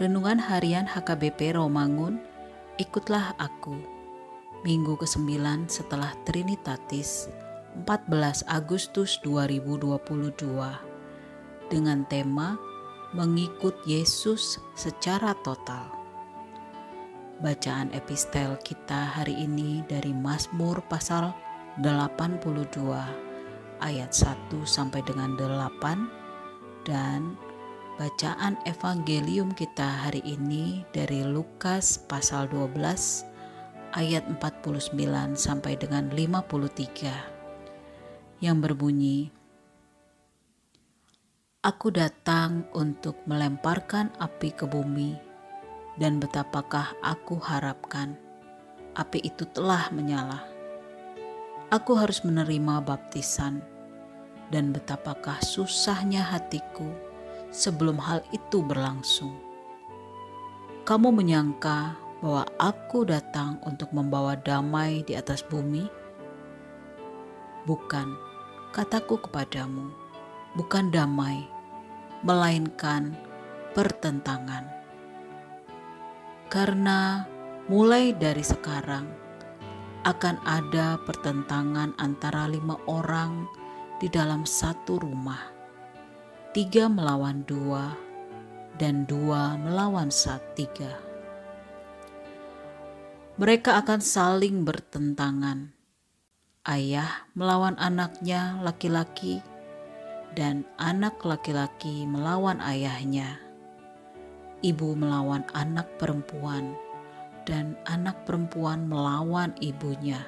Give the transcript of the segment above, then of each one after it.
Renungan Harian HKBP Romangun, Ikutlah Aku. Minggu ke-9 setelah Trinitatis, 14 Agustus 2022. Dengan tema Mengikut Yesus secara total. Bacaan epistel kita hari ini dari Mazmur pasal 82 ayat 1 sampai dengan 8 dan Bacaan Evangelium kita hari ini dari Lukas pasal 12 ayat 49 sampai dengan 53 yang berbunyi Aku datang untuk melemparkan api ke bumi dan betapakah aku harapkan api itu telah menyala. Aku harus menerima baptisan dan betapakah susahnya hatiku sebelum hal itu berlangsung. Kamu menyangka bahwa aku datang untuk membawa damai di atas bumi? Bukan, kataku kepadamu, bukan damai, melainkan pertentangan. Karena mulai dari sekarang akan ada pertentangan antara lima orang di dalam satu rumah tiga melawan dua, dan dua melawan saat tiga. Mereka akan saling bertentangan. Ayah melawan anaknya laki-laki, dan anak laki-laki melawan ayahnya. Ibu melawan anak perempuan, dan anak perempuan melawan ibunya.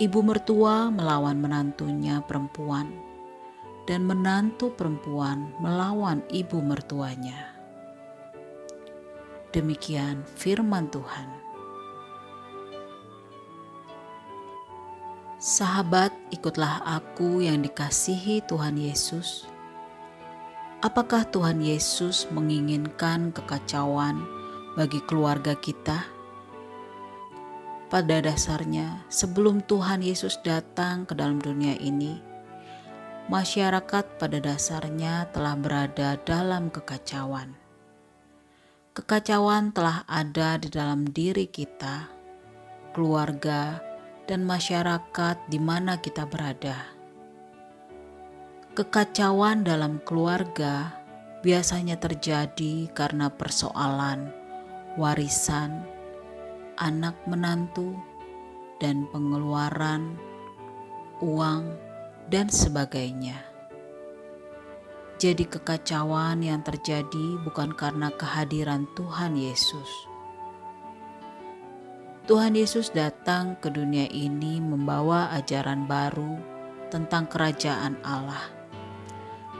Ibu mertua melawan menantunya perempuan dan menantu perempuan melawan ibu mertuanya. Demikian firman Tuhan. Sahabat, ikutlah aku yang dikasihi Tuhan Yesus. Apakah Tuhan Yesus menginginkan kekacauan bagi keluarga kita? Pada dasarnya, sebelum Tuhan Yesus datang ke dalam dunia ini, masyarakat pada dasarnya telah berada dalam kekacauan. Kekacauan telah ada di dalam diri kita, keluarga, dan masyarakat di mana kita berada. Kekacauan dalam keluarga biasanya terjadi karena persoalan warisan, anak menantu, dan pengeluaran uang dan sebagainya. Jadi, kekacauan yang terjadi bukan karena kehadiran Tuhan Yesus. Tuhan Yesus datang ke dunia ini membawa ajaran baru tentang kerajaan Allah,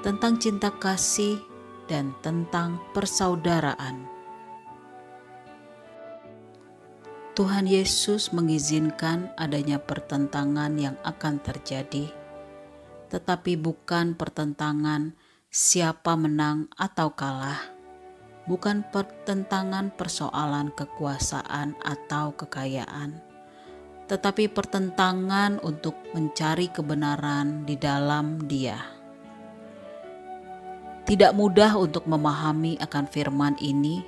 tentang cinta kasih, dan tentang persaudaraan. Tuhan Yesus mengizinkan adanya pertentangan yang akan terjadi tetapi bukan pertentangan siapa menang atau kalah, bukan pertentangan persoalan kekuasaan atau kekayaan, tetapi pertentangan untuk mencari kebenaran di dalam Dia. Tidak mudah untuk memahami akan firman ini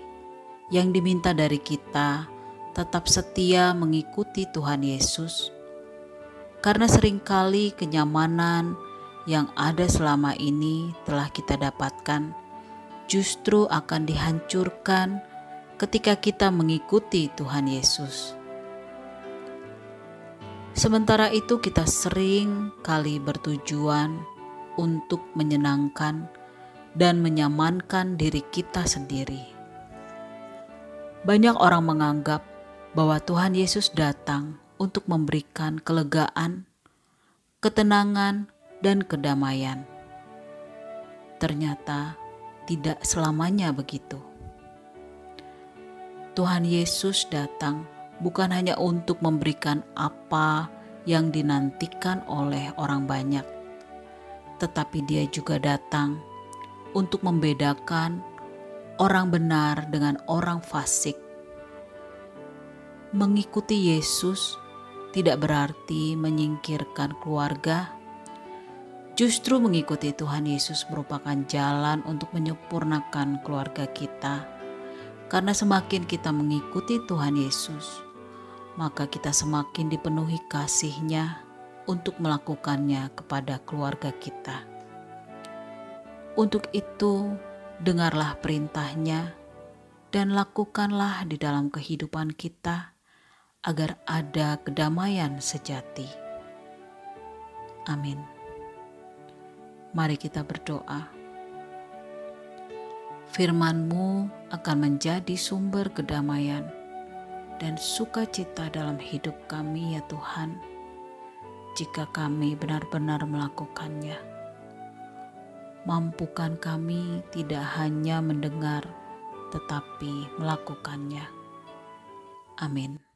yang diminta dari kita tetap setia mengikuti Tuhan Yesus, karena sering kali kenyamanan yang ada selama ini telah kita dapatkan justru akan dihancurkan ketika kita mengikuti Tuhan Yesus. Sementara itu, kita sering kali bertujuan untuk menyenangkan dan menyamankan diri kita sendiri. Banyak orang menganggap bahwa Tuhan Yesus datang untuk memberikan kelegaan, ketenangan, dan kedamaian. Ternyata tidak selamanya begitu. Tuhan Yesus datang bukan hanya untuk memberikan apa yang dinantikan oleh orang banyak, tetapi Dia juga datang untuk membedakan orang benar dengan orang fasik. Mengikuti Yesus tidak berarti menyingkirkan keluarga Justru mengikuti Tuhan Yesus merupakan jalan untuk menyempurnakan keluarga kita Karena semakin kita mengikuti Tuhan Yesus, maka kita semakin dipenuhi kasih-Nya untuk melakukannya kepada keluarga kita. Untuk itu, dengarlah perintahnya dan lakukanlah di dalam kehidupan kita agar ada kedamaian sejati. Amin. Mari kita berdoa firman-Mu akan menjadi sumber kedamaian dan sukacita dalam hidup kami ya Tuhan, jika kami benar-benar melakukannya. Mampukan kami tidak hanya mendengar, tetapi melakukannya. Amin.